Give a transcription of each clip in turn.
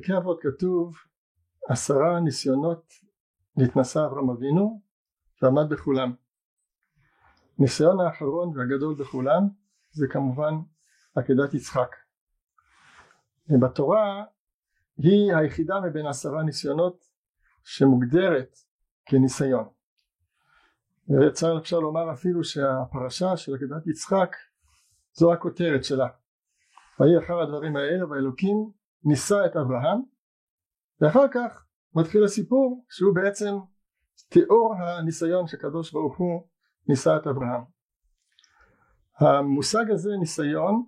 בפרקי אבות כתוב עשרה ניסיונות נתנסה אברהם אבינו ועמד בכולם. ניסיון האחרון והגדול בכולם זה כמובן עקדת יצחק. בתורה היא היחידה מבין עשרה ניסיונות שמוגדרת כניסיון. ואפשר אפשר לומר אפילו שהפרשה של עקדת יצחק זו הכותרת שלה. ויהי אחר הדברים האלה והאלוקים ניסה את אברהם ואחר כך מתחיל הסיפור שהוא בעצם תיאור הניסיון שקדוש ברוך הוא ניסה את אברהם. המושג הזה ניסיון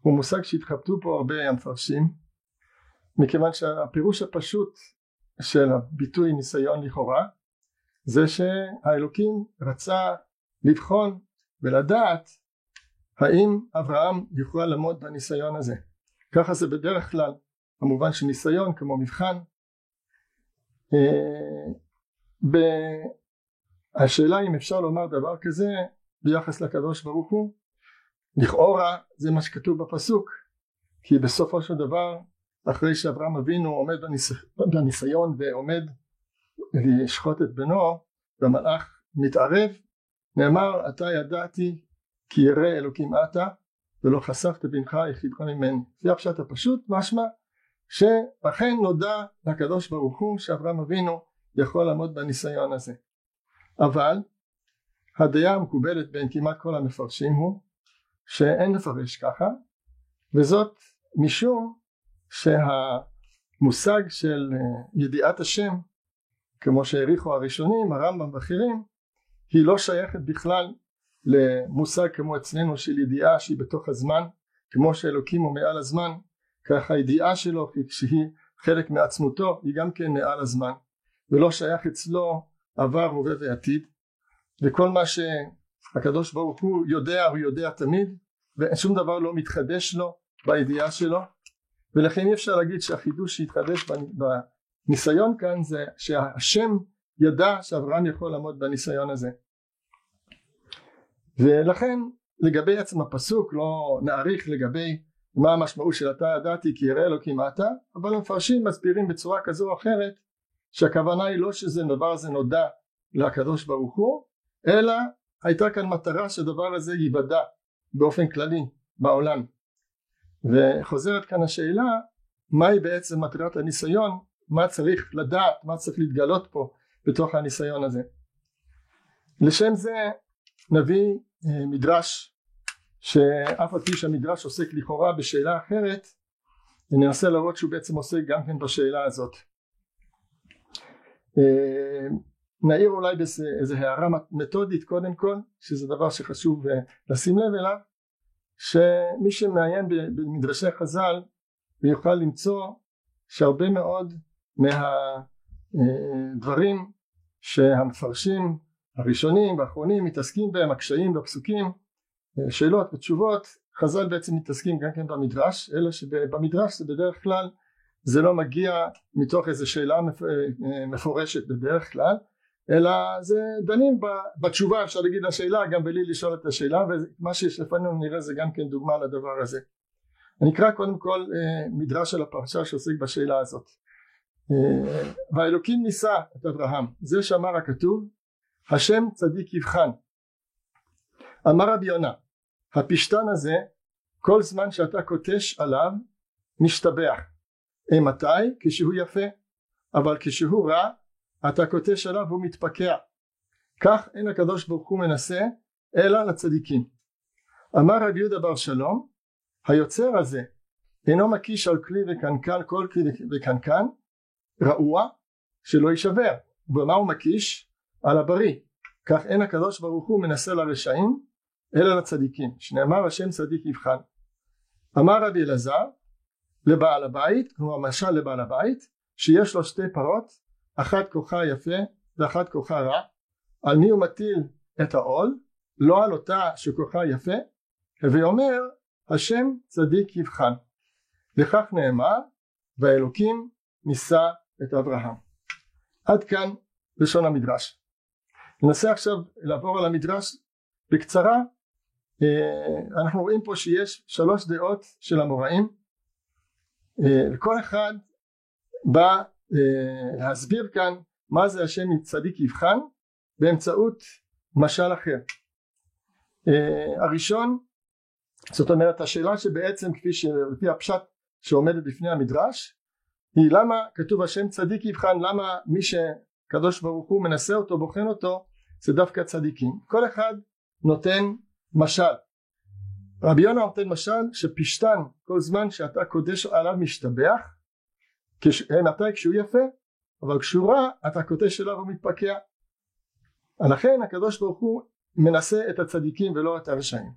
הוא מושג שהתחבטו פה הרבה המפרשים מכיוון שהפירוש הפשוט של הביטוי ניסיון לכאורה זה שהאלוקים רצה לבחון ולדעת האם אברהם יוכל לעמוד בניסיון הזה ככה זה בדרך כלל במובן של ניסיון כמו מבחן. אה, השאלה אם אפשר לומר דבר כזה ביחס לקדוש ברוך הוא. לכאורה זה מה שכתוב בפסוק כי בסופו של דבר אחרי שאברהם אבינו עומד בניס... בניסיון ועומד לשחוט את בנו והמלאך מתערב נאמר אתה ידעתי כי ירא אלוקים אתה ולא חשפת בנך יחידך ממני. זה הפשט הפשוט משמע שאכן נודע לקדוש ברוך הוא שאברהם אבינו יכול לעמוד בניסיון הזה. אבל הדעה המקובלת בין כמעט כל המפרשים הוא שאין לפרש ככה וזאת משום שהמושג של אה, ידיעת השם כמו שהעריכו הראשונים הרמב"ם ואחרים היא לא שייכת בכלל למושג כמו אצלנו של ידיעה שהיא בתוך הזמן כמו שאלוקים הוא מעל הזמן ככה הידיעה שלו כשהיא חלק מעצמותו היא גם כן מעל הזמן ולא שייך אצלו עבר הווה ועתיד. וכל מה שהקדוש ברוך הוא יודע הוא יודע תמיד ושום דבר לא מתחדש לו בידיעה שלו. ולכן אי אפשר להגיד שהחידוש שהתחדש בניסיון כאן זה שהשם ידע שאברהם יכול לעמוד בניסיון הזה ולכן לגבי עצם הפסוק לא נאריך לגבי מה המשמעות של אתה ידעתי כי יראה אלוקים אתה אבל המפרשים מסבירים בצורה כזו או אחרת שהכוונה היא לא שזה דבר הזה נודע לקדוש ברוך הוא אלא הייתה כאן מטרה שהדבר הזה ייוודע באופן כללי בעולם. וחוזרת כאן השאלה מהי בעצם מטרת הניסיון? מה צריך לדעת? מה צריך להתגלות פה בתוך הניסיון הזה? לשם זה נביא אה, מדרש שאף על פי שהמדרש עוסק לכאורה בשאלה אחרת ננסה להראות שהוא בעצם עוסק גם כן בשאלה הזאת. אה, נעיר אולי איזה הערה מתודית קודם כל שזה דבר שחשוב אה, לשים לב אליו שמי שמעיין במדרשי חז"ל יוכל למצוא שהרבה מאוד מהדברים שהמפרשים הראשונים והאחרונים מתעסקים בהם הקשיים והפסוקים שאלות ותשובות. חז"ל בעצם מתעסקים גם כן במדרש אלא שבמדרש זה בדרך כלל זה לא מגיע מתוך איזו שאלה מפורשת בדרך כלל אלא זה דנים בתשובה אפשר להגיד לשאלה גם בלי לשאול את השאלה ומה שיש לפנינו נראה זה גם כן דוגמה לדבר הזה. אני אקרא קודם כל אה, מדרש על הפרשה שעוסק בשאלה הזאת. אה, והאלוקים ניסה את אברהם זה שאמר הכתוב השם צדיק יבחן. אמר רבי יונה הפשתן הזה כל זמן שאתה קוטש עליו משתבח. מתי? כשהוא יפה. אבל כשהוא רע אתה קוטש עליו והוא מתפקע. כך אין הקדוש ברוך הוא מנסה אלא לצדיקים. אמר רבי יהודה בר שלום היוצר הזה אינו מקיש על כלי וקנקן כל כלי וקנקן רעוע שלא יישבר. ובמה הוא מקיש? על הבריא כך אין הקדוש ברוך הוא מנסה לרשעים אלא לצדיקים. שנאמר השם צדיק יבחן. אמר רבי אלעזר לבעל הבית כלומר משל לבעל הבית שיש לו שתי פרות אחת כוחה יפה ואחת כוחה רע. על מי הוא מטיל את העול? לא על אותה שכוחה יפה. ואומר השם צדיק יבחן. לכך נאמר והאלוקים נישא את אברהם. עד כאן לשון המדרש ננסה עכשיו לעבור על המדרש בקצרה. אה, אנחנו רואים פה שיש שלוש דעות של המוראים. וכל אחד בא להסביר כאן מה זה השם צדיק יבחן באמצעות משל אחר. הראשון זאת אומרת השאלה שבעצם כפי שלפי הפשט שעומדת בפני המדרש היא למה כתוב השם צדיק יבחן למה מי שקדוש ברוך הוא מנסה אותו בוחן אותו זה דווקא צדיקים. כל אחד נותן משל. רבי יונה נותן משל שפשטן כל זמן שאתה קודש עליו משתבח כש... מתי כשהוא יפה אבל כשהוא רע אתה קודש עליו ומתפקע. לכן הקדוש ברוך הוא מנסה את הצדיקים ולא את הרשעים.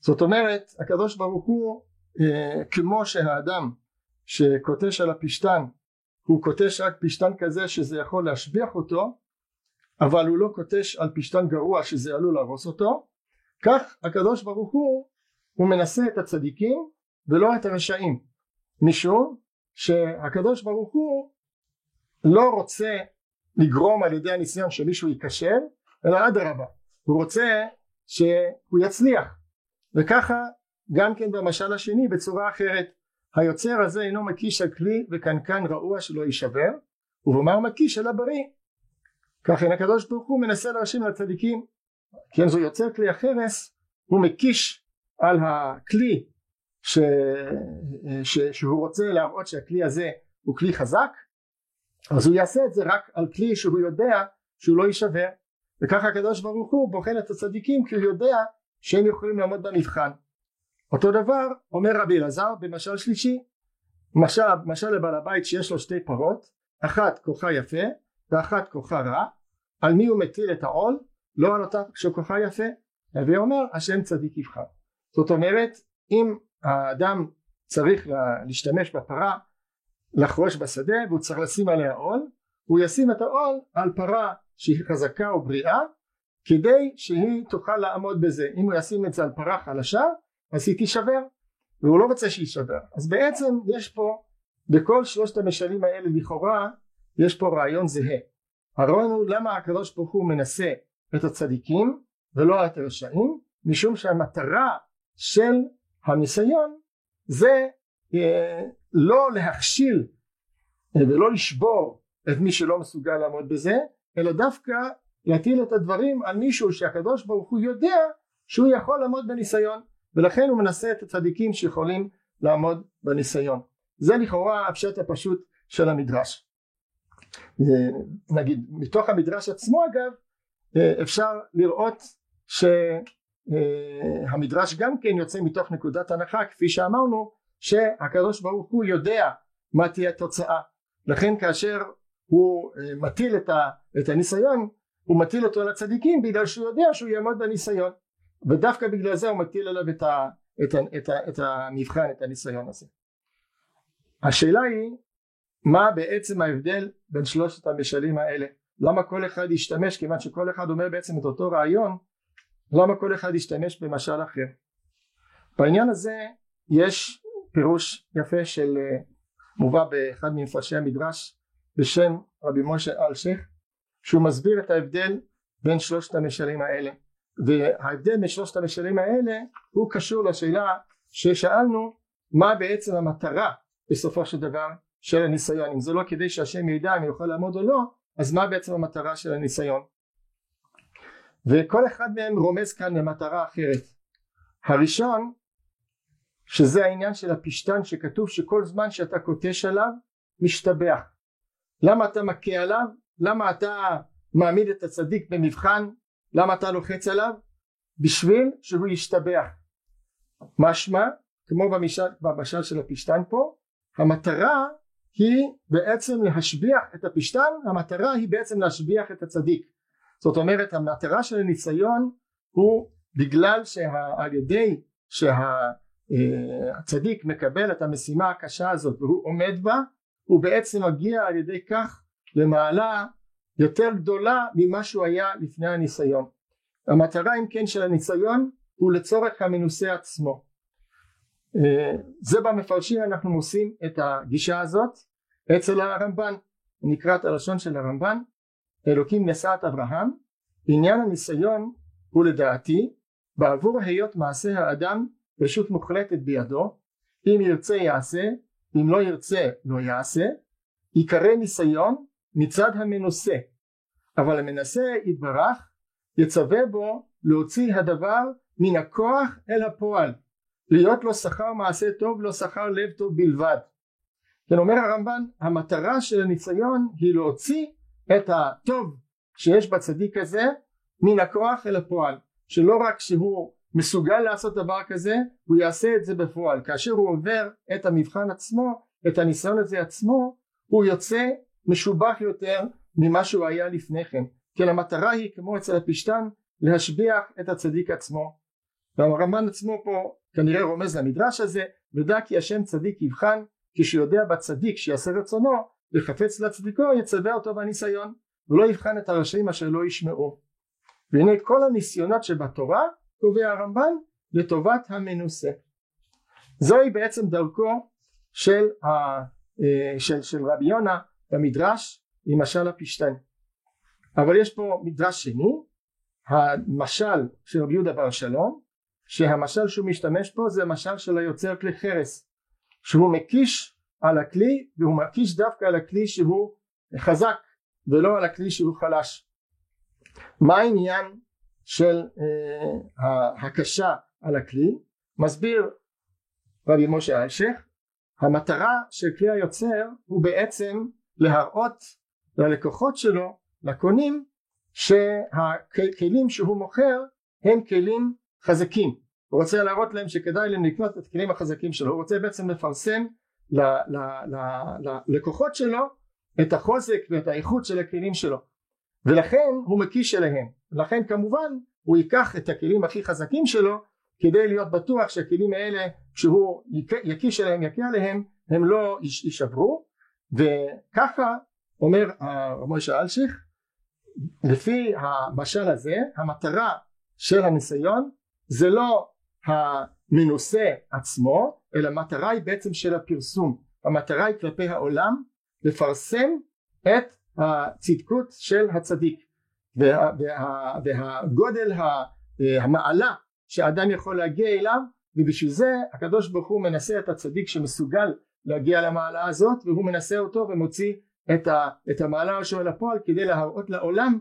זאת אומרת הקדוש ברוך הוא אה, כמו שהאדם שקוטש על הפשתן הוא קוטש רק פשתן כזה שזה יכול להשביח אותו אבל הוא לא קוטש על פשתן גרוע שזה עלול להרוס אותו. כך הקדוש ברוך הוא הוא מנסה את הצדיקים ולא את הרשעים. משום שהקדוש ברוך הוא לא רוצה לגרום על ידי הניסיון שמישהו ייכשל אלא אדרבה הוא רוצה שהוא יצליח. וככה גם כן במשל השני בצורה אחרת היוצר הזה אינו מקיש על כלי וקנקן רעוע שלא יישבר ובמה מקיש על הבריא כך אין הקדוש ברוך הוא מנסה להרשים לצדיקים כן זו יוצר כלי החרס הוא מקיש על הכלי ש... ש... שהוא רוצה להראות שהכלי הזה הוא כלי חזק אז הוא יעשה את זה רק על כלי שהוא יודע שהוא לא יישבר. וככה הקדוש ברוך הוא בוחן את הצדיקים כי הוא יודע שהם יכולים לעמוד במבחן. אותו דבר אומר רבי אלעזר במשל שלישי משל, משל לבעל הבית שיש לו שתי פרות אחת כוחה יפה ואחת כוחה רע על מי הוא מטיל את העול? לא על אותה שכוחה יפה. הווי אומר השם צדיק יבחר. זאת אומרת אם האדם צריך להשתמש בפרה לחרוש בשדה והוא צריך לשים עליה עול הוא ישים את העול על פרה שהיא חזקה ובריאה כדי שהיא תוכל לעמוד בזה. אם הוא ישים את זה על פרה חלשה אז היא תישבר והוא לא רוצה שיישבר אז בעצם יש פה בכל שלושת המשלים האלה לכאורה יש פה רעיון זהה. הרעיון הוא למה הקדוש ברוך הוא מנסה את הצדיקים ולא את הרשעים משום שהמטרה של הניסיון זה אה, לא להכשיל אה, ולא לשבור את מי שלא מסוגל לעמוד בזה אלא דווקא להטיל את הדברים על מישהו שהקדוש ברוך הוא יודע שהוא יכול לעמוד בניסיון ולכן הוא מנסה את הצדיקים שיכולים לעמוד בניסיון. זה לכאורה הפשט הפשוט של המדרש נגיד מתוך המדרש עצמו אגב אה, אפשר לראות שהמדרש גם כן יוצא מתוך נקודת הנחה כפי שאמרנו שהקדוש ברוך הוא יודע מה תהיה התוצאה. לכן כאשר הוא אה, מטיל את הניסיון הוא מטיל אותו על הצדיקים בגלל שהוא יודע שהוא יעמוד בניסיון. ודווקא בגלל זה הוא מטיל עליו את, ה, את, ה, את, ה, את המבחן את הניסיון הזה. השאלה היא מה בעצם ההבדל בין שלושת המשלים האלה? למה כל אחד ישתמש? כיוון שכל אחד אומר בעצם את אותו רעיון למה כל אחד ישתמש במשל אחר? בעניין הזה יש פירוש יפה של אה, מובא באחד ממפרשי המדרש בשם רבי משה אלשיך שהוא מסביר את ההבדל בין שלושת המשלים האלה. וההבדל בין שלושת המשלים האלה הוא קשור לשאלה ששאלנו מה בעצם המטרה בסופו של דבר של הניסיון. אם זה לא כדי שהשם ידע אם יוכל לעמוד או לא אז מה בעצם המטרה של הניסיון? וכל אחד מהם רומז כאן למטרה אחרת. הראשון שזה העניין של הפשתן שכתוב שכל זמן שאתה קוטש עליו משתבח. למה אתה מכה עליו? למה אתה מעמיד את הצדיק במבחן? למה אתה לוחץ עליו? בשביל שהוא ישתבח. משמע כמו במשל, במשל של הפשתן פה המטרה היא בעצם להשביח את הפשתן המטרה היא בעצם להשביח את הצדיק זאת אומרת המטרה של הניסיון הוא בגלל שעל ידי שהצדיק מקבל את המשימה הקשה הזאת והוא עומד בה הוא בעצם מגיע על ידי כך למעלה יותר גדולה ממה שהוא היה לפני הניסיון. המטרה אם כן של הניסיון הוא לצורך המנוסה עצמו. אה, זה במפרשים אנחנו מוצאים את הגישה הזאת אצל הרמב"ן נקרא את הלשון של הרמב"ן אלוקים נשא את אברהם עניין הניסיון הוא לדעתי בעבור היות מעשה האדם רשות מוחלטת בידו אם ירצה יעשה אם לא ירצה לא יעשה ייקרא ניסיון מצד המנוסה אבל המנסה יתברך יצווה בו להוציא הדבר מן הכוח אל הפועל להיות לו שכר מעשה טוב לא שכר לב טוב בלבד. כן אומר הרמב"ן המטרה של הניסיון היא להוציא את הטוב שיש בצדיק הזה מן הכוח אל הפועל. שלא רק שהוא מסוגל לעשות דבר כזה הוא יעשה את זה בפועל. כאשר הוא עובר את המבחן עצמו את הניסיון הזה עצמו הוא יוצא משובח יותר ממה שהוא היה לפני כן. כי המטרה היא כמו אצל הפשתן להשביח את הצדיק עצמו והרמב"ן עצמו פה כנראה רומז למדרש הזה ודע כי השם צדיק יבחן כשיודע בצדיק שיעשה רצונו וחפץ לצדיקו יצווה אותו בניסיון ולא יבחן את הרשעים אשר לא ישמעו. והנה כל הניסיונות שבתורה קובע הרמב"ן לטובת המנוסה. זוהי בעצם דרכו של, ה, אה, של, של רבי יונה במדרש עם משל הפשתן. אבל יש פה מדרש שני המשל של רבי יהודה בר שלום שהמשל שהוא משתמש פה זה המשל של היוצר כלי חרס שהוא מקיש על הכלי והוא מקיש דווקא על הכלי שהוא חזק ולא על הכלי שהוא חלש. מה העניין של אה, ההקשה על הכלי? מסביר רבי משה אלשיך המטרה של כלי היוצר הוא בעצם להראות ללקוחות שלו לקונים שהכלים שהוא מוכר הם כלים חזקים. הוא רוצה להראות להם שכדאי להם לקנות את הכלים החזקים שלו. הוא רוצה בעצם לפרסם ללקוחות שלו את החוזק ואת האיכות של הכלים שלו. ולכן הוא מקיש אליהם לכן כמובן הוא ייקח את הכלים הכי חזקים שלו כדי להיות בטוח שהכלים האלה כשהוא יקיש אליהם יכה עליהם הם לא יישברו. וככה אומר משה אלשיך לפי המשל הזה המטרה של הניסיון זה לא המנוסה עצמו אלא המטרה היא בעצם של הפרסום. המטרה היא כלפי העולם לפרסם את הצדקות של הצדיק. וה, וה, והגודל המעלה שאדם יכול להגיע אליו ובשביל זה הקדוש ברוך הוא מנסה את הצדיק שמסוגל להגיע למעלה הזאת והוא מנסה אותו ומוציא את, ה, את המעלה שלו לפועל כדי להראות לעולם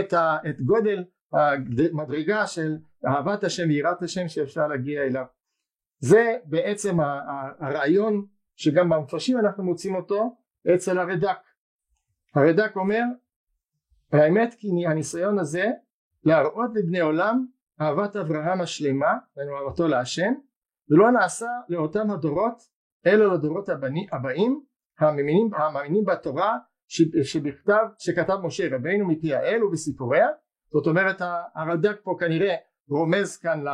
את, ה, את גודל המדרגה של אהבת השם ויראת השם שאפשר להגיע אליו. זה בעצם הרעיון שגם במפרשים אנחנו מוצאים אותו אצל הרד"ק. הרד"ק אומר האמת כי הניסיון הזה להראות לבני עולם אהבת אברהם השלמה, אהבתו להשם, ולא נעשה לאותם הדורות אלא לדורות הבני, הבאים המאמינים בתורה שבכתב שכתב משה רבינו מפי האל ובסיפוריה זאת אומרת הרד"ק פה כנראה רומז כאן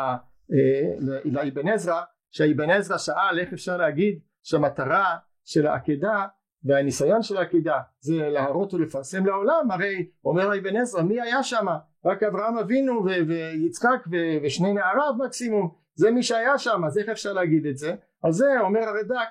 לאבן עזרא שהאבן עזרא שאל איך אפשר להגיד שהמטרה של העקדה והניסיון של העקידה זה להראות ולפרסם לעולם? הרי אומר אבן עזרא מי היה שם? רק אברהם אבינו ויצחק ושני נעריו מקסימום. זה מי שהיה שם אז איך אפשר להגיד את זה? על זה אומר הרד"ק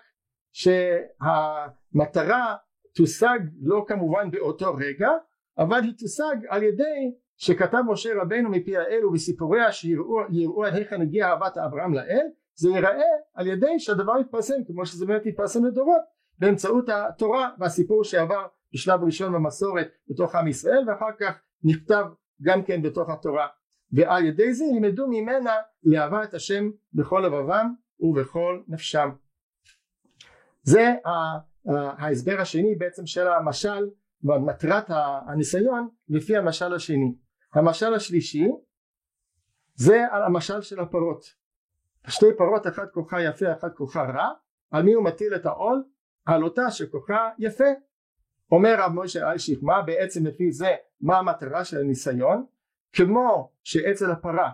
שהמטרה תושג לא כמובן באותו רגע אבל היא תושג על ידי שכתב משה רבנו מפי האל ובסיפוריה שיראו עד היכן הגיעה אהבת אברהם לאל זה ייראה על ידי שהדבר יתפרסם כמו שזה באמת יתפרסם לדורות באמצעות התורה והסיפור שעבר בשלב ראשון במסורת בתוך עם ישראל ואחר כך נכתב גם כן בתוך התורה. ועל ידי זה ילמדו ממנה לאהבה את השם בכל לבבם ובכל נפשם. זה ההסבר השני בעצם של המשל ומטרת הניסיון לפי המשל השני המשל השלישי זה על המשל של הפרות. שתי פרות אחת כוחה יפה אחת כוחה רע. על מי הוא מטיל את העול? על אותה שכוחה יפה. אומר רב משה אלשיך מה בעצם לפי זה מה המטרה של הניסיון? כמו שאצל הפרה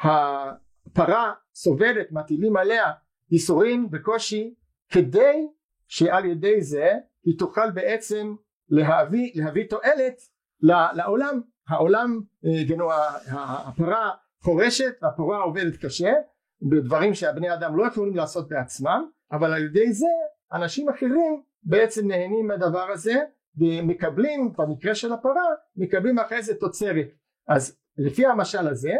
הפרה סובלת מטילים עליה ייסורים וקושי כדי שעל ידי זה היא תוכל בעצם להביא, להביא תועלת לעולם העולם גנו, הפרה חורשת והפרה עובדת קשה בדברים שהבני אדם לא יכולים לעשות בעצמם אבל על ידי זה אנשים אחרים בעצם נהנים מהדבר הזה ומקבלים במקרה של הפרה מקבלים אחרי זה תוצרת. אז לפי המשל הזה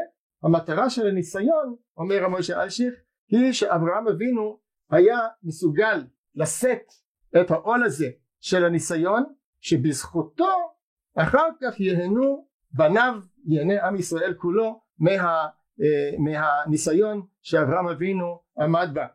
המטרה של הניסיון אומר המשה אלשיך היא שאברהם אבינו היה מסוגל לשאת את העול הזה של הניסיון שבזכותו אחר כך ייהנו בניו ייהנה עם ישראל כולו מה, אה, מהניסיון שאברהם אבינו עמד בה.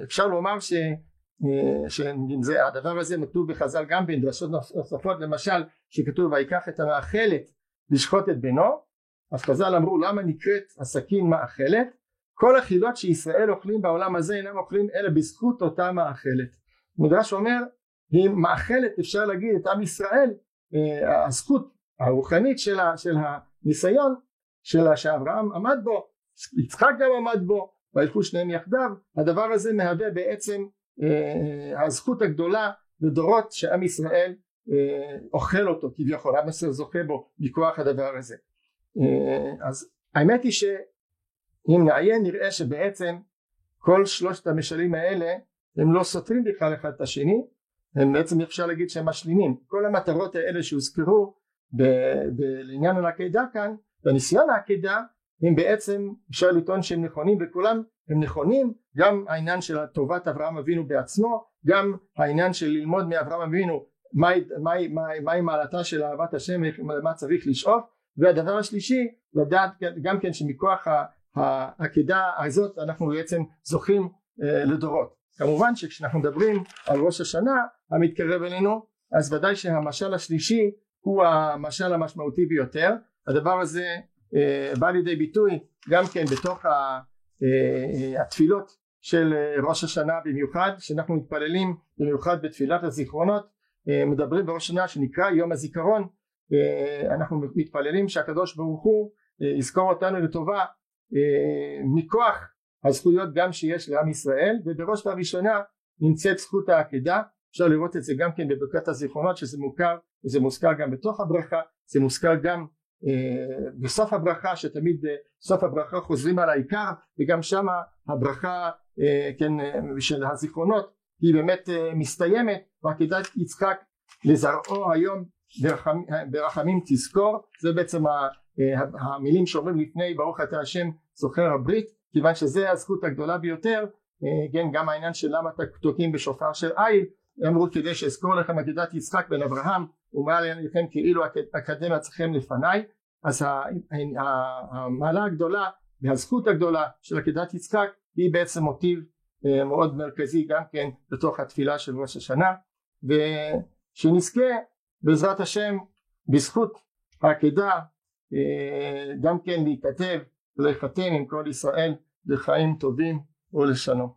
ואפשר לומר ש, אה, שהדבר הזה מכתוב בחז"ל גם בדרשות נוספות למשל שכתוב ויקח את המאכלת לשחוט את בנו אז חז"ל אמרו למה נקראת הסכין מאכלת? כל החילות שישראל אוכלים בעולם הזה אינם אוכלים אלא בזכות אותה מאכלת. מדרש אומר היא מאכלת אפשר להגיד את עם ישראל אה, הזכות הרוחנית של, של הניסיון של שאברהם עמד בו יצחק גם עמד בו וילכו שניהם יחדיו. הדבר הזה מהווה בעצם אה, הזכות הגדולה לדורות שעם ישראל אה, אוכל אותו כביכול. עם ישראל זוכה בו מכוח הדבר הזה. אה, אז האמת היא שאם נעיין נראה שבעצם כל שלושת המשלים האלה הם לא סותרים בכלל אחד את השני הם בעצם אפשר להגיד שהם משלימים? כל המטרות האלה שהוזכרו לעניין העקדה כאן בניסיון העקדה הם בעצם אפשר לטעון שהם נכונים וכולם הם נכונים גם העניין של טובת אברהם אבינו בעצמו גם העניין של ללמוד מאברהם אבינו מהי מה, מה, מה, מעלתה של אהבת השם ומה צריך לשאוף והדבר השלישי לדעת גם כן שמכוח העקדה הזאת אנחנו בעצם זוכים אה, לדורות כמובן שכשאנחנו מדברים על ראש השנה המתקרב אלינו אז ודאי שהמשל השלישי הוא המשל המשמעותי ביותר. הדבר הזה אה, בא לידי ביטוי גם כן בתוך אה, אה, התפילות של ראש השנה במיוחד שאנחנו מתפללים במיוחד בתפילת הזיכרונות. מדברים בראש השנה שנקרא יום הזיכרון. אנחנו מתפללים שהקדוש ברוך הוא יזכור אותנו לטובה מכוח הזכויות גם שיש לעם ישראל ובראש ובראשונה נמצאת זכות העקדה. אפשר לראות את זה גם כן בברכת הזיכרונות שזה מוכר וזה מוזכר גם בתוך הברכה. זה מוזכר גם אה, בסוף הברכה שתמיד אה, סוף הברכה חוזרים על העיקר וגם שם הברכה אה, כן של הזיכרונות היא באמת מסתיימת. ועקידת יצחק לזרעו היום ברחמים, ברחמים תזכור. זה בעצם המילים שאומרים לפני ברוך אתה השם זוכר הברית כיוון שזה הזכות הגדולה ביותר כן גם העניין של למה תוקעים בשופר של איל אמרו כדי שאזכור לכם עקידת יצחק בן אברהם ומעל עניינכם כאילו אקדמיה צריכם לפניי. אז המעלה הגדולה והזכות הגדולה של עקידת יצחק היא בעצם מוטיב אה, מאוד מרכזי גם כן בתוך התפילה של ראש השנה. ושנזכה בעזרת השם בזכות העקידה אה, גם כן להיכתב ולהיחתם עם כל ישראל לחיים טובים ולשלום